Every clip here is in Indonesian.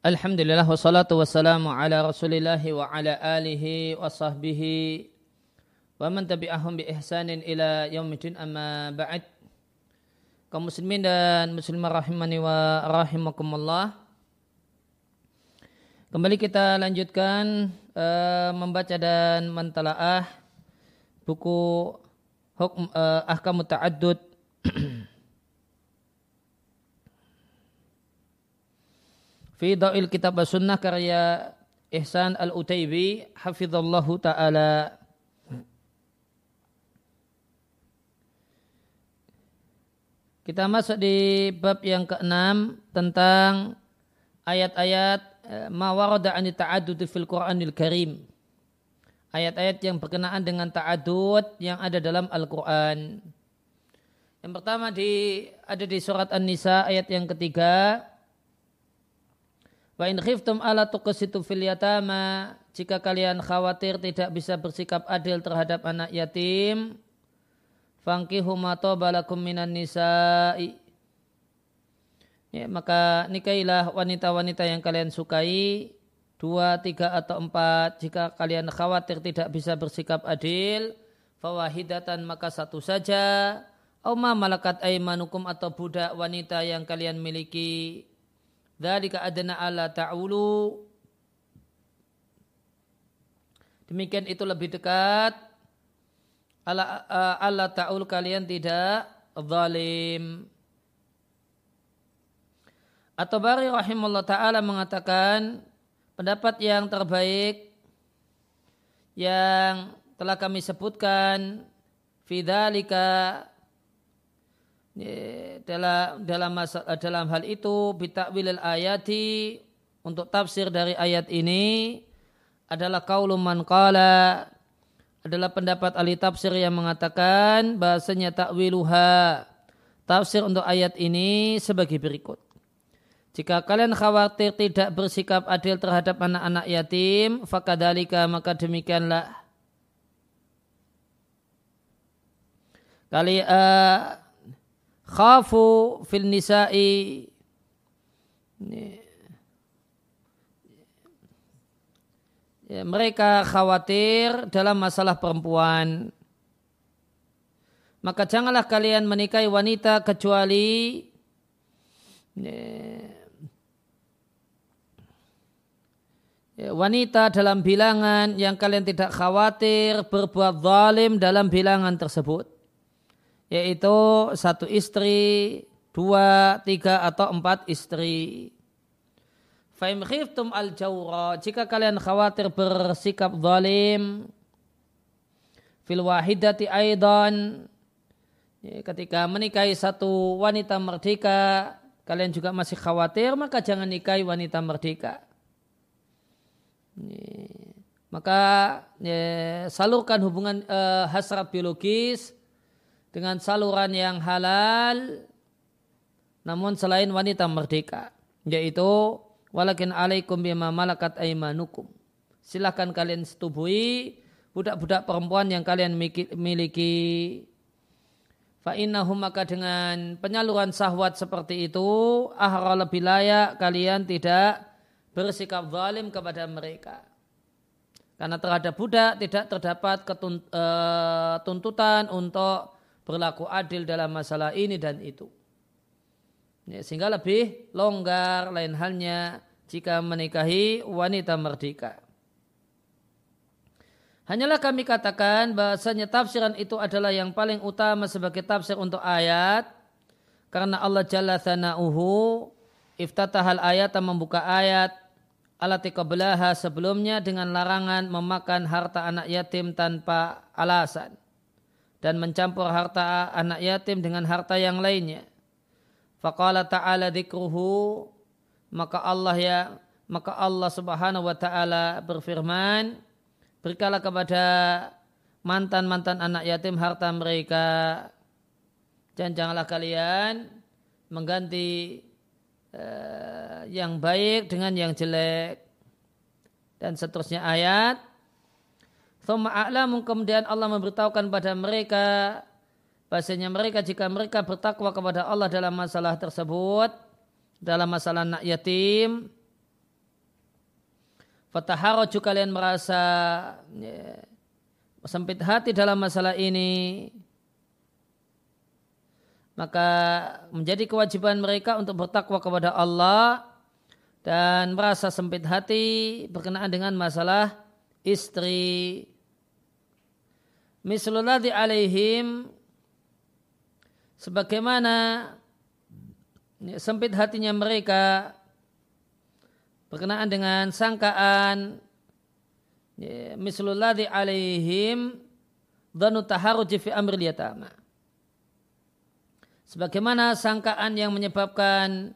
Alhamdulillah wassalatu wassalamu ala rasulillah wa ala alihi wa sahbihi wa man tabi'ahum bi ihsanin ila yaumidin amma ba'd. Kaum muslimin dan muslimah rahimani wa rahimakumullah. Kembali kita lanjutkan uh, membaca dan mentalaah buku hukum uh, ahkam ta'addud fi Da'il Kitab Sunnah karya Ihsan Al-Utaibi hafizallahu taala Kita masuk di bab yang keenam tentang ayat-ayat eh, ma warada an ta'addud fil Qur'anil Karim. Ayat-ayat yang berkenaan dengan ta'adud yang ada dalam Al-Qur'an. Yang pertama di ada di surat An-Nisa ayat yang ketiga Wa in khiftum ala tuqsitu fil yatama jika kalian khawatir tidak bisa bersikap adil terhadap anak yatim fankihu ma balakum minan nisa'i. Ya, maka nikailah wanita-wanita yang kalian sukai dua, tiga atau empat. Jika kalian khawatir tidak bisa bersikap adil fawahidatan maka satu saja. Auma malakat aimanukum atau budak wanita yang kalian miliki Dzalika adna ala ta'ulu. Demikian itu lebih dekat ala ala ta'ul kalian tidak zalim. Atau Bari rahimahullah ta'ala mengatakan pendapat yang terbaik yang telah kami sebutkan fidalika dalam dalam masa, dalam hal itu bitakwil ayati untuk tafsir dari ayat ini adalah kaulum man qala adalah pendapat ahli tafsir yang mengatakan bahasanya takwiluha tafsir untuk ayat ini sebagai berikut. Jika kalian khawatir tidak bersikap adil terhadap anak-anak yatim, fakadalika maka demikianlah. Kali uh, khafu fil nisa'i. Ya, mereka khawatir dalam masalah perempuan. Maka janganlah kalian menikahi wanita kecuali ya, wanita dalam bilangan yang kalian tidak khawatir berbuat zalim dalam bilangan tersebut yaitu satu istri, dua, tiga atau empat istri. Fa'im khiftum al jawra jika kalian khawatir bersikap zalim fil wahidati aidan ya, ketika menikahi satu wanita merdeka kalian juga masih khawatir maka jangan nikahi wanita merdeka. Ya, maka ya, salurkan hubungan uh, hasrat biologis dengan saluran yang halal namun selain wanita merdeka yaitu walakin alaikum bima malakat aimanukum silahkan kalian setubuhi budak-budak perempuan yang kalian miliki Fa'innahu maka dengan penyaluran sahwat seperti itu ahra lebih layak kalian tidak bersikap zalim kepada mereka. Karena terhadap budak tidak terdapat ketuntutan eh, untuk berlaku adil dalam masalah ini dan itu. Ya, sehingga lebih longgar lain halnya jika menikahi wanita merdeka. Hanyalah kami katakan bahasanya tafsiran itu adalah yang paling utama sebagai tafsir untuk ayat karena Allah Jalla Thana'uhu iftatahal ayat membuka ayat alati qablaha sebelumnya dengan larangan memakan harta anak yatim tanpa alasan dan mencampur harta anak yatim dengan harta yang lainnya. Faqala ta'ala dzikruhu maka Allah ya maka Allah Subhanahu wa taala berfirman berikanlah kepada mantan-mantan anak yatim harta mereka dan janganlah kalian mengganti uh, yang baik dengan yang jelek dan seterusnya ayat Kemudian Allah memberitahukan pada mereka bahasanya mereka jika mereka bertakwa kepada Allah dalam masalah tersebut dalam masalah anak yatim Fataharaju kalian merasa ya, sempit hati dalam masalah ini. Maka menjadi kewajiban mereka untuk bertakwa kepada Allah dan merasa sempit hati berkenaan dengan masalah istri. Mislulladhi alaihim sebagaimana sempit hatinya mereka berkenaan dengan sangkaan mislulladhi alaihim dhanu taharuji fi amril yatama. Sebagaimana sangkaan yang menyebabkan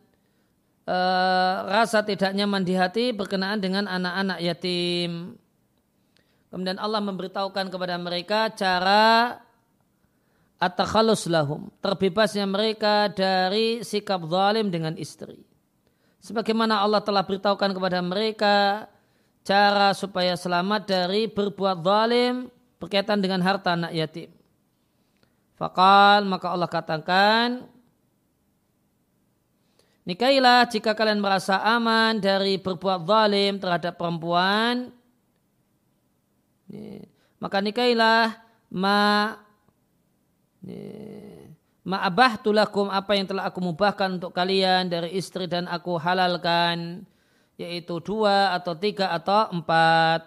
uh, rasa tidak nyaman di hati berkenaan dengan anak-anak yatim. Kemudian Allah memberitahukan kepada mereka cara at-takhallus lahum, terbebasnya mereka dari sikap zalim dengan istri sebagaimana Allah telah beritahukan kepada mereka cara supaya selamat dari berbuat zalim berkaitan dengan harta anak yatim. Fakal maka Allah katakan Nikailah jika kalian merasa aman dari berbuat zalim terhadap perempuan maka nikailah ma Ma'abah tulakum apa yang telah aku mubahkan untuk kalian dari istri dan aku halalkan yaitu dua atau tiga atau empat.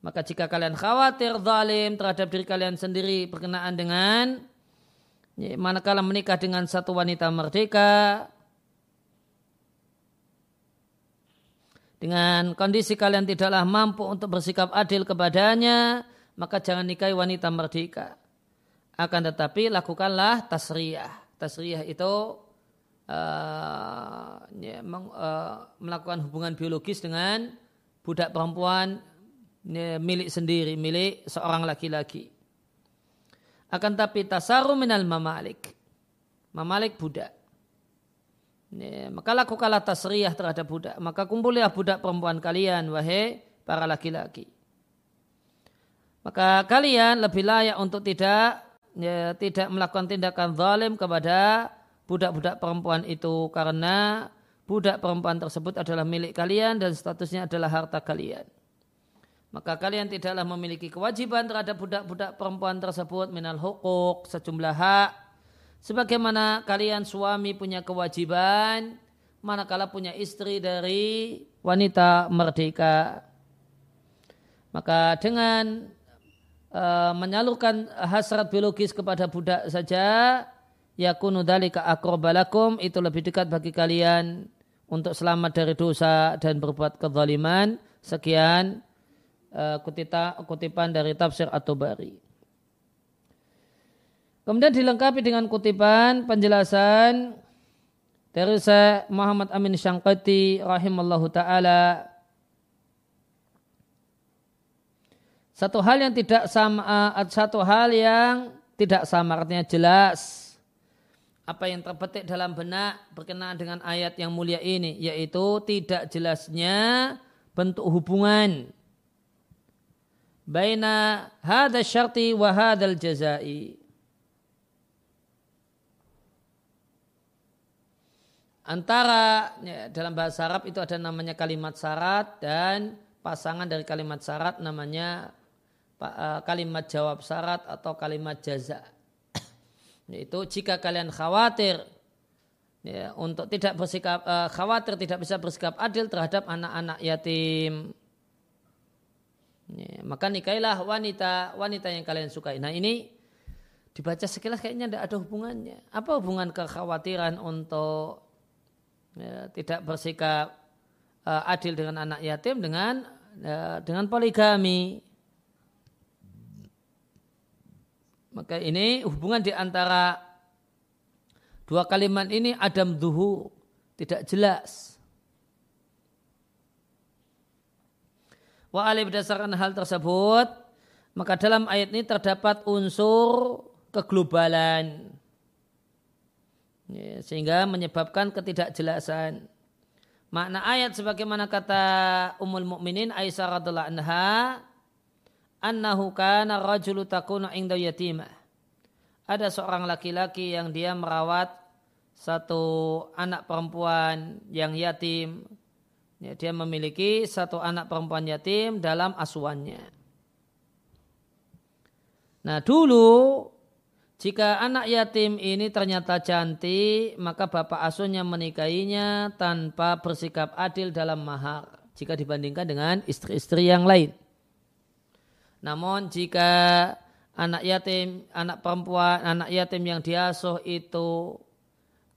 Maka jika kalian khawatir zalim terhadap diri kalian sendiri berkenaan dengan manakala menikah dengan satu wanita merdeka dengan kondisi kalian tidaklah mampu untuk bersikap adil kepadanya maka jangan nikahi wanita merdeka. Akan tetapi lakukanlah tasriyah. Tasriyah itu uh, ya, meng, uh, melakukan hubungan biologis dengan budak perempuan ya, milik sendiri, milik seorang laki-laki. Akan tapi tasaru minal mamalik. Mamalik budak. Maka lakukanlah tasriyah terhadap budak. Maka kumpulilah budak perempuan kalian, wahai para laki-laki. Maka kalian lebih layak untuk tidak ya, tidak melakukan tindakan zalim kepada budak-budak perempuan itu karena budak perempuan tersebut adalah milik kalian dan statusnya adalah harta kalian. Maka kalian tidaklah memiliki kewajiban terhadap budak-budak perempuan tersebut minal hukuk sejumlah hak. Sebagaimana kalian suami punya kewajiban manakala punya istri dari wanita merdeka. Maka dengan uh, menyalurkan hasrat biologis kepada budak saja yakunu dalika akrobalakum itu lebih dekat bagi kalian untuk selamat dari dosa dan berbuat kezaliman sekian kutita, kutipan dari tafsir atau bari kemudian dilengkapi dengan kutipan penjelasan dari Syekh Muhammad Amin Syangkati rahimallahu taala. Satu hal yang tidak sama, eh, satu hal yang tidak sama artinya jelas. Apa yang terpetik dalam benak berkenaan dengan ayat yang mulia ini yaitu tidak jelasnya bentuk hubungan baina hadha syarti wa hadal jazai antara ya, dalam bahasa Arab itu ada namanya kalimat syarat dan pasangan dari kalimat syarat namanya Eh, kalimat jawab syarat atau kalimat jaza. Yaitu jika kalian khawatir ya, untuk tidak bersikap uh, khawatir tidak bisa bersikap adil terhadap anak-anak yatim. Ya, maka nikailah wanita wanita yang kalian sukai. Nah ini dibaca sekilas kayaknya tidak ada hubungannya. Apa hubungan kekhawatiran untuk ya, tidak bersikap uh, adil dengan anak yatim dengan uh, dengan poligami? Maka ini hubungan di antara dua kalimat ini adam duhu tidak jelas. Wa alih berdasarkan hal tersebut, maka dalam ayat ini terdapat unsur keglobalan. Ya, sehingga menyebabkan ketidakjelasan. Makna ayat sebagaimana kata Ummul Mukminin Aisyah radhiallahu anha annahu kana rajulu takunu inda yatimah. Ada seorang laki-laki yang dia merawat satu anak perempuan yang yatim Ya, dia memiliki satu anak perempuan yatim dalam asuhannya. Nah dulu jika anak yatim ini ternyata cantik, maka bapak asuhnya menikahinya tanpa bersikap adil dalam mahar jika dibandingkan dengan istri-istri yang lain. Namun jika anak yatim, anak perempuan, anak yatim yang diasuh itu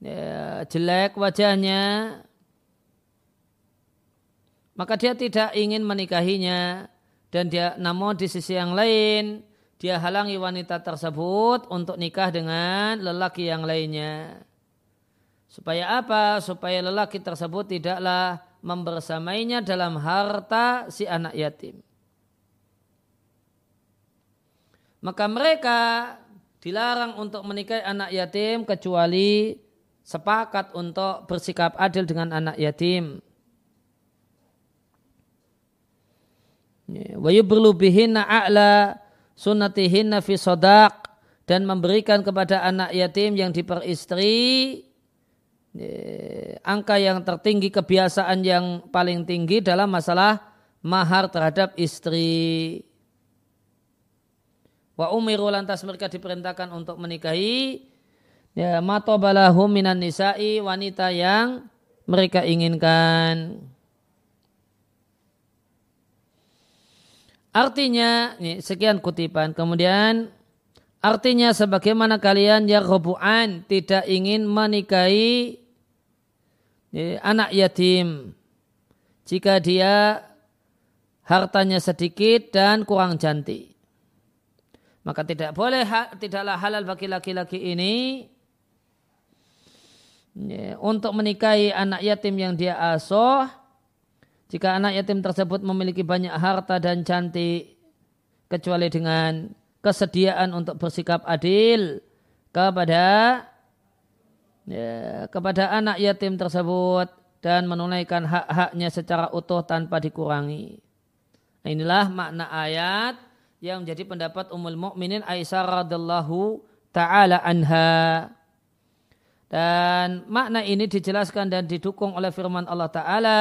ya, jelek wajahnya, maka dia tidak ingin menikahinya dan dia namun di sisi yang lain dia halangi wanita tersebut untuk nikah dengan lelaki yang lainnya. Supaya apa? Supaya lelaki tersebut tidaklah membersamainya dalam harta si anak yatim. Maka mereka dilarang untuk menikahi anak yatim kecuali sepakat untuk bersikap adil dengan anak yatim. wa yublu bihinna a'la sunnatihinna fi sodak dan memberikan kepada anak yatim yang diperistri angka yang tertinggi kebiasaan yang paling tinggi dalam masalah mahar terhadap istri. Wa umiru lantas mereka diperintahkan untuk menikahi ya matobalahum minan nisa'i wanita yang mereka inginkan. Artinya, ini sekian kutipan. Kemudian artinya sebagaimana kalian yang robuan tidak ingin menikahi ini, anak yatim jika dia hartanya sedikit dan kurang cantik. Maka tidak boleh tidaklah halal bagi laki-laki ini untuk menikahi anak yatim yang dia asuh jika anak yatim tersebut memiliki banyak harta dan cantik, kecuali dengan kesediaan untuk bersikap adil kepada ya, kepada anak yatim tersebut dan menunaikan hak-haknya secara utuh tanpa dikurangi. Nah, inilah makna ayat yang menjadi pendapat Ummul Mukminin Aisyah radhiallahu taala anha. Dan makna ini dijelaskan dan didukung oleh firman Allah taala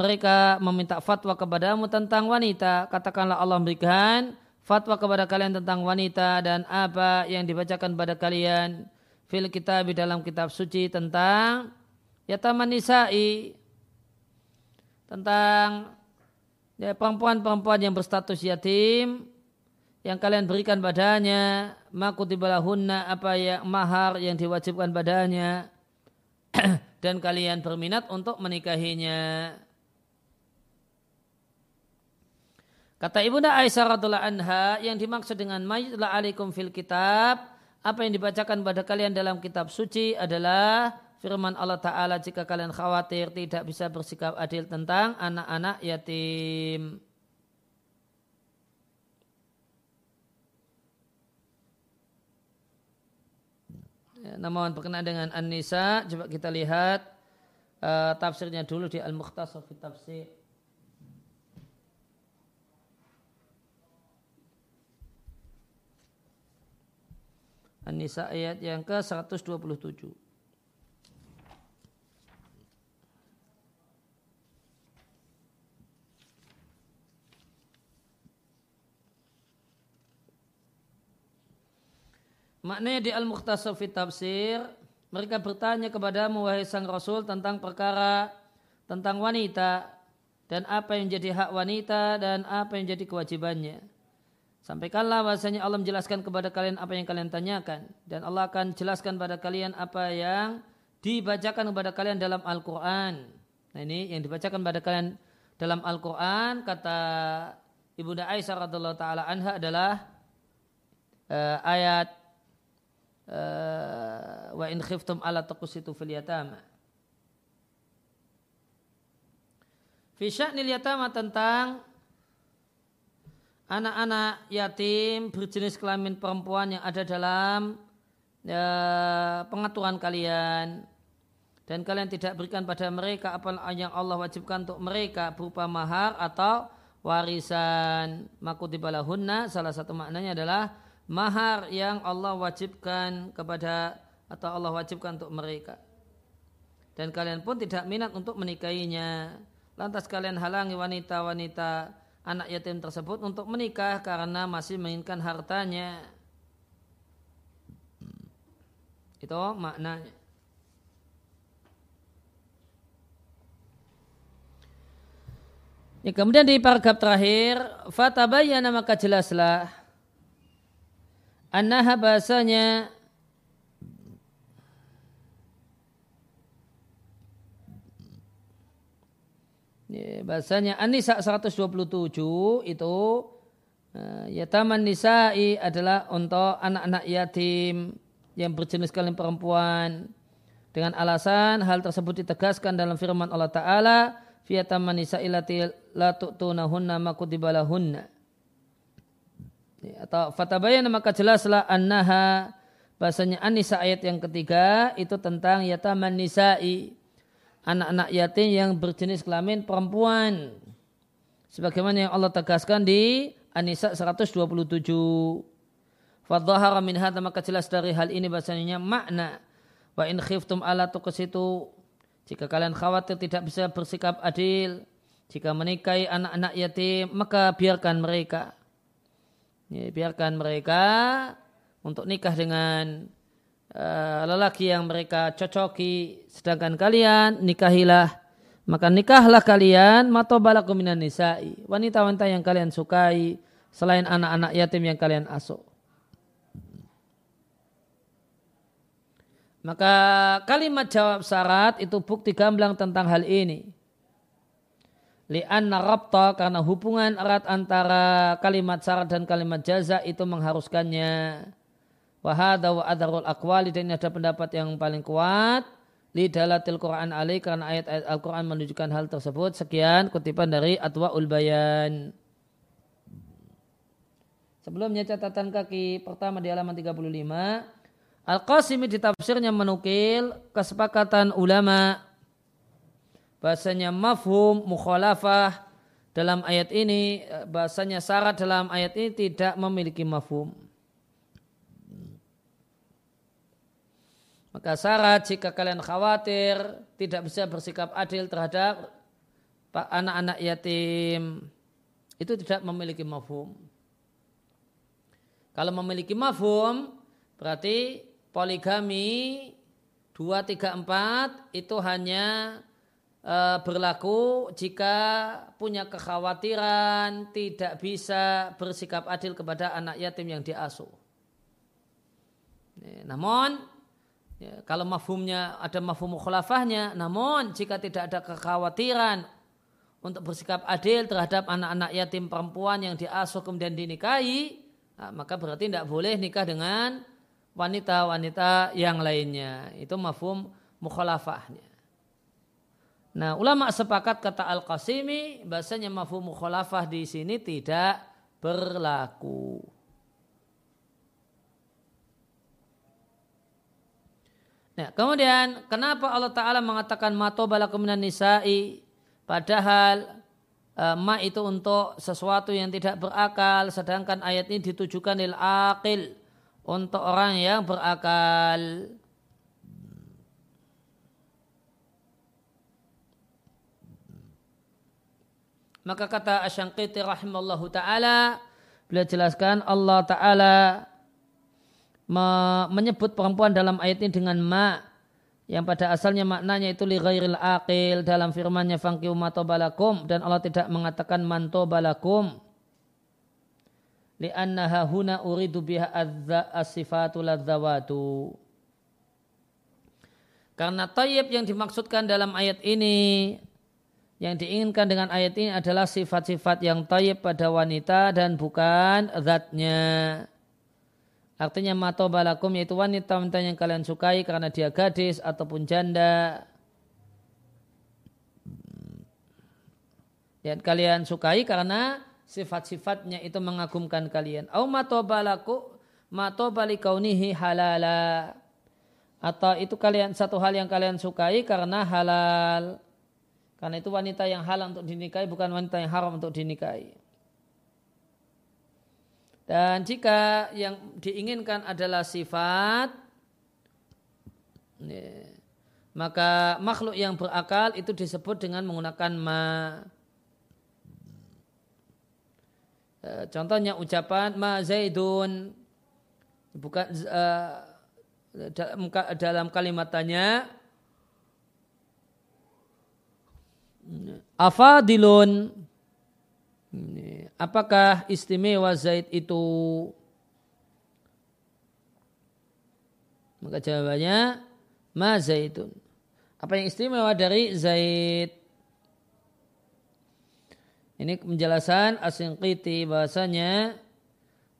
mereka meminta fatwa kepadamu tentang wanita, katakanlah Allah memberikan fatwa kepada kalian tentang wanita dan apa yang dibacakan pada kalian. Fil kitab dalam kitab suci tentang yataman nisa'i. Tentang ya, perempuan-perempuan yang berstatus yatim yang kalian berikan padanya. Makutibalahunna apa yang mahar yang diwajibkan padanya. Dan kalian berminat untuk menikahinya. Kata Ibunda Aisyah radhiallahu anha yang dimaksud dengan mayitlah alaikum fil kitab apa yang dibacakan pada kalian dalam kitab suci adalah firman Allah Ta'ala jika kalian khawatir tidak bisa bersikap adil tentang anak-anak yatim. Ya, namun berkenaan dengan An-Nisa, coba kita lihat uh, tafsirnya dulu di Al-Mukhtasar Tafsir. An-Nisa ayat yang ke-127. Maknanya di Al-Mukhtasar fi Tafsir, mereka bertanya kepada wahai sang Rasul tentang perkara tentang wanita dan apa yang jadi hak wanita dan apa yang jadi kewajibannya. Sampaikanlah bahasanya Allah menjelaskan kepada kalian apa yang kalian tanyakan. Dan Allah akan jelaskan pada kalian apa yang dibacakan kepada kalian dalam Al-Quran. Nah ini yang dibacakan pada kalian dalam Al-Quran kata Ibunda Aisyah radhiallahu taala anha adalah uh, ayat uh, wa in khiftum ala tuqsitu fil yatama. Fi sya'nil yatama tentang anak-anak yatim berjenis kelamin perempuan yang ada dalam ya, pengaturan kalian. Dan kalian tidak berikan pada mereka apa yang Allah wajibkan untuk mereka berupa mahar atau warisan. Makutibalahunna salah satu maknanya adalah mahar yang Allah wajibkan kepada atau Allah wajibkan untuk mereka. Dan kalian pun tidak minat untuk menikahinya. Lantas kalian halangi wanita-wanita anak yatim tersebut untuk menikah karena masih menginginkan hartanya. Itu maknanya. Ya, kemudian di paragraf terakhir, fatabayyana maka jelaslah annaha bahasanya ya, bahasanya An-Nisa 127 itu uh, Yataman Nisa'i adalah untuk anak-anak yatim yang berjenis kalian perempuan dengan alasan hal tersebut ditegaskan dalam firman Allah Ta'ala fiyataman nisa'ilati la tu'tunahunna kutibalahunna. Atau fatabayana maka jelaslah annaha bahasanya anisa ayat yang ketiga itu tentang yataman nisa'i anak-anak yatim yang berjenis kelamin perempuan. Sebagaimana yang Allah tegaskan di An-Nisa 127 Fadhahara min hadha maka jelas dari hal ini bahasanya makna wa in khiftum ala tuqsitu. Jika kalian khawatir tidak bisa bersikap adil, jika menikahi anak-anak yatim, maka biarkan mereka. Ya, biarkan mereka untuk nikah dengan uh, lelaki yang mereka cocoki. Sedangkan kalian nikahilah, maka nikahlah kalian matobalakum minan nisa'i. Wanita-wanita yang kalian sukai selain anak-anak yatim yang kalian asuh. Maka kalimat jawab syarat itu bukti gamblang tentang hal ini. Lianna rabta karena hubungan erat antara kalimat syarat dan kalimat jaza itu mengharuskannya. Wahada wa adarul akwali dan ini ada pendapat yang paling kuat. Lidalatil Quran alaih karena ayat-ayat Al-Quran menunjukkan hal tersebut. Sekian kutipan dari Atwa'ul Bayan. Sebelumnya catatan kaki pertama di halaman 35. Al-Qasimi di tafsirnya menukil kesepakatan ulama bahasanya mafhum mukhalafah dalam ayat ini bahasanya syarat dalam ayat ini tidak memiliki mafhum. Maka syarat jika kalian khawatir tidak bisa bersikap adil terhadap anak-anak yatim itu tidak memiliki mafhum. Kalau memiliki mafhum berarti poligami 2, 3, 4 itu hanya e, berlaku jika punya kekhawatiran tidak bisa bersikap adil kepada anak yatim yang diasuh. Namun ya, kalau mafhumnya ada mafhum khulafahnya, namun jika tidak ada kekhawatiran untuk bersikap adil terhadap anak-anak yatim perempuan yang diasuh kemudian dinikahi, nah, maka berarti tidak boleh nikah dengan wanita-wanita yang lainnya. Itu mafhum mukhalafahnya. Nah, ulama sepakat kata Al-Qasimi bahasanya mafhum mukhalafah di sini tidak berlaku. Nah, kemudian kenapa Allah Ta'ala mengatakan mato balakum nisa'i padahal e, ma itu untuk sesuatu yang tidak berakal sedangkan ayat ini ditujukan lil aqil untuk orang yang berakal. Maka kata Asyangkiti rahimallahu ta'ala, beliau jelaskan Allah ta'ala menyebut perempuan dalam ayat ini dengan ma yang pada asalnya maknanya itu li ghairil aqil dalam firmannya matobalakum dan Allah tidak mengatakan mantobalakum li'annaha huna uridu biha as-sifatul ladzawatu. Karena tayyib yang dimaksudkan dalam ayat ini yang diinginkan dengan ayat ini adalah sifat-sifat yang tayyib pada wanita dan bukan zatnya. Artinya mato balakum yaitu wanita-wanita yang kalian sukai karena dia gadis ataupun janda. Yang kalian sukai karena sifat-sifatnya itu mengagumkan kalian. Au matobalaku matobali kaunihi halala. Atau itu kalian satu hal yang kalian sukai karena halal. Karena itu wanita yang halal untuk dinikahi bukan wanita yang haram untuk dinikahi. Dan jika yang diinginkan adalah sifat, maka makhluk yang berakal itu disebut dengan menggunakan ma. Eh, contohnya ucapan ma zaidun. Bukan uh, dalam kalimat tanya afadilun apakah istimewa zaid itu? Maka jawabannya ma zaidun. Apa yang istimewa dari zaid? Ini penjelasan asingkiti bahasanya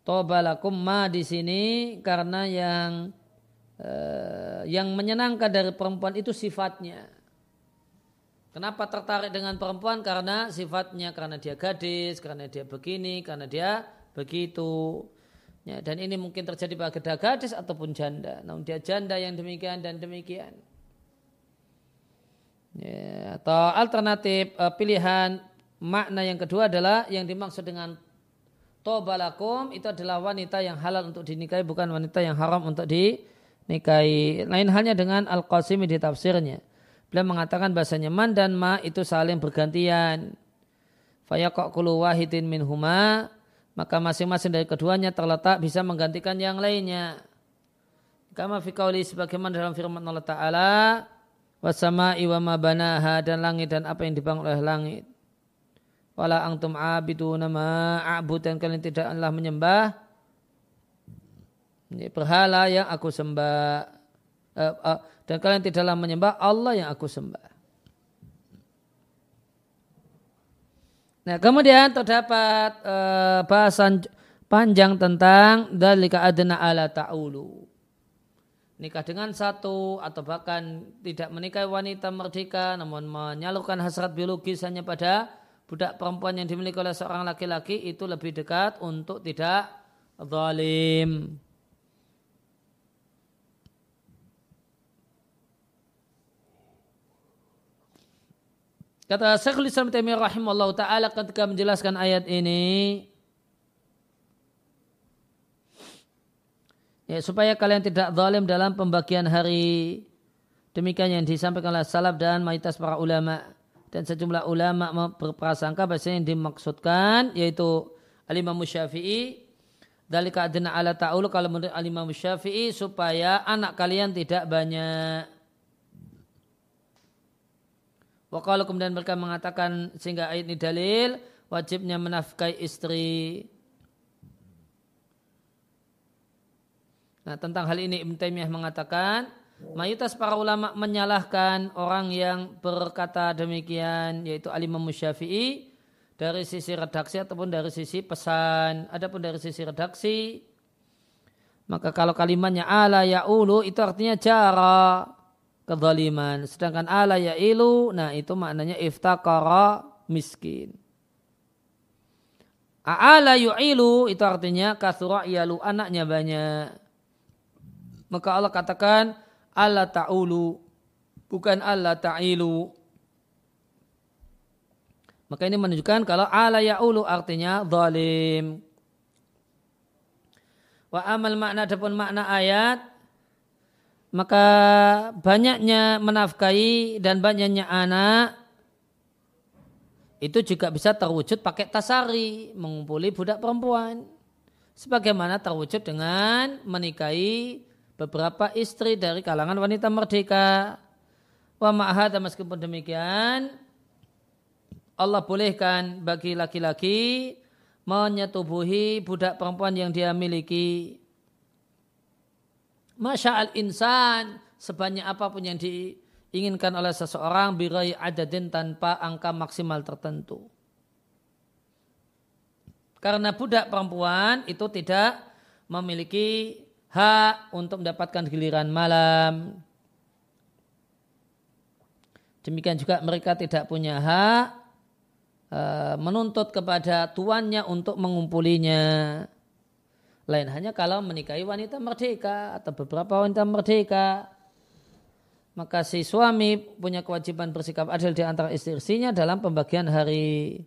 tobalakum ma di sini karena yang uh, yang menyenangkan dari perempuan itu sifatnya. Kenapa tertarik dengan perempuan? Karena sifatnya, karena dia gadis, karena dia begini, karena dia begitu. Ya, dan ini mungkin terjadi pada gadis ataupun janda. Namun dia janda yang demikian dan demikian. Ya, atau alternatif uh, pilihan makna yang kedua adalah yang dimaksud dengan tobalakum itu adalah wanita yang halal untuk dinikahi bukan wanita yang haram untuk dinikahi. Lain halnya dengan Al-Qasimi di tafsirnya. Beliau mengatakan bahasanya man dan ma itu saling bergantian. Fayaqulu wahidin minhuma maka masing-masing dari keduanya terletak bisa menggantikan yang lainnya. Kama fi qauli sebagaimana dalam firman Allah Ta'ala wasama'i wa ma banaha dan langit dan apa yang dibangun oleh langit wala antum abidu nama a'bud dan kalian tidaklah menyembah ini berhala yang aku sembah uh, uh, dan kalian tidaklah menyembah Allah yang aku sembah. Nah kemudian terdapat uh, bahasan panjang tentang dalika adna ala ta'ulu. Nikah dengan satu atau bahkan tidak menikahi wanita merdeka namun menyalurkan hasrat biologis hanya pada budak perempuan yang dimiliki oleh seorang laki-laki itu lebih dekat untuk tidak zalim. Kata Syekhul Islam Taimiyah rahimahullah taala ketika menjelaskan ayat ini ya supaya kalian tidak zalim dalam pembagian hari demikian yang disampaikan oleh salaf dan mayoritas para ulama dan sejumlah ulama berprasangka bahasa yang dimaksudkan yaitu alimah Syafi'i dari keadaan ala ta'ulu kalau menurut alimah Syafi'i supaya anak kalian tidak banyak. Wakala kemudian mereka mengatakan sehingga ayat ini dalil wajibnya menafkahi istri. Nah tentang hal ini Ibn Taimiyah mengatakan Mayoritas para ulama menyalahkan orang yang berkata demikian yaitu Alimah Syafi'i dari sisi redaksi ataupun dari sisi pesan. Adapun dari sisi redaksi maka kalau kalimatnya ala ya'ulu itu artinya cara kezaliman. Sedangkan ala ya'ilu nah itu maknanya iftakara miskin. A'ala yu'ilu itu artinya kasura yalu anaknya banyak. Maka Allah katakan Allah ta'ulu bukan Allah ta'ilu. Maka ini menunjukkan kalau ala ya'ulu artinya zalim. Wa amal makna adapun makna ayat maka banyaknya menafkahi dan banyaknya anak itu juga bisa terwujud pakai tasari mengumpuli budak perempuan sebagaimana terwujud dengan menikahi beberapa istri dari kalangan wanita merdeka. Wa ma'ahada meskipun demikian, Allah bolehkan bagi laki-laki menyetubuhi budak perempuan yang dia miliki. Masya al insan sebanyak apa pun yang diinginkan oleh seseorang birai adadin tanpa angka maksimal tertentu. Karena budak perempuan itu tidak memiliki hak untuk mendapatkan giliran malam. Demikian juga mereka tidak punya hak e, menuntut kepada tuannya untuk mengumpulinya. Lain hanya kalau menikahi wanita merdeka atau beberapa wanita merdeka. Maka si suami punya kewajiban bersikap adil di antara istri-istrinya dalam pembagian hari.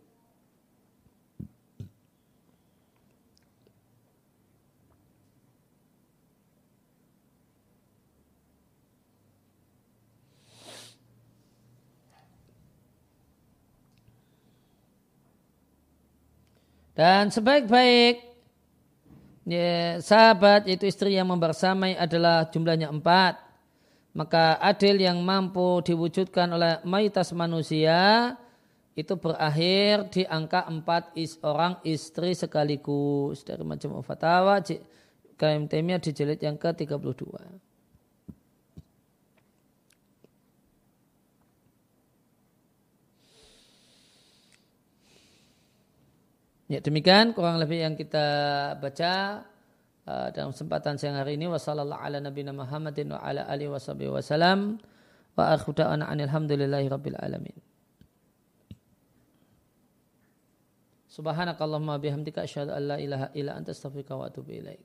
Dan sebaik-baik ya, sahabat yaitu istri yang membersamai adalah jumlahnya empat. Maka adil yang mampu diwujudkan oleh mayoritas manusia itu berakhir di angka empat is, orang istri sekaligus dari macam fatwa Temia di jilid yang ke-32. Ya demikian kurang lebih yang kita baca uh, dalam kesempatan siang hari ini ala nabiyina Muhammadin wa ala alihi wasallam wa akhiru da'wana alhamdulillahi rabbil alamin. Subhanakallahumma bihamdika asyhadu an la ilaha illa anta astaghfiruka wa atubu ilaik.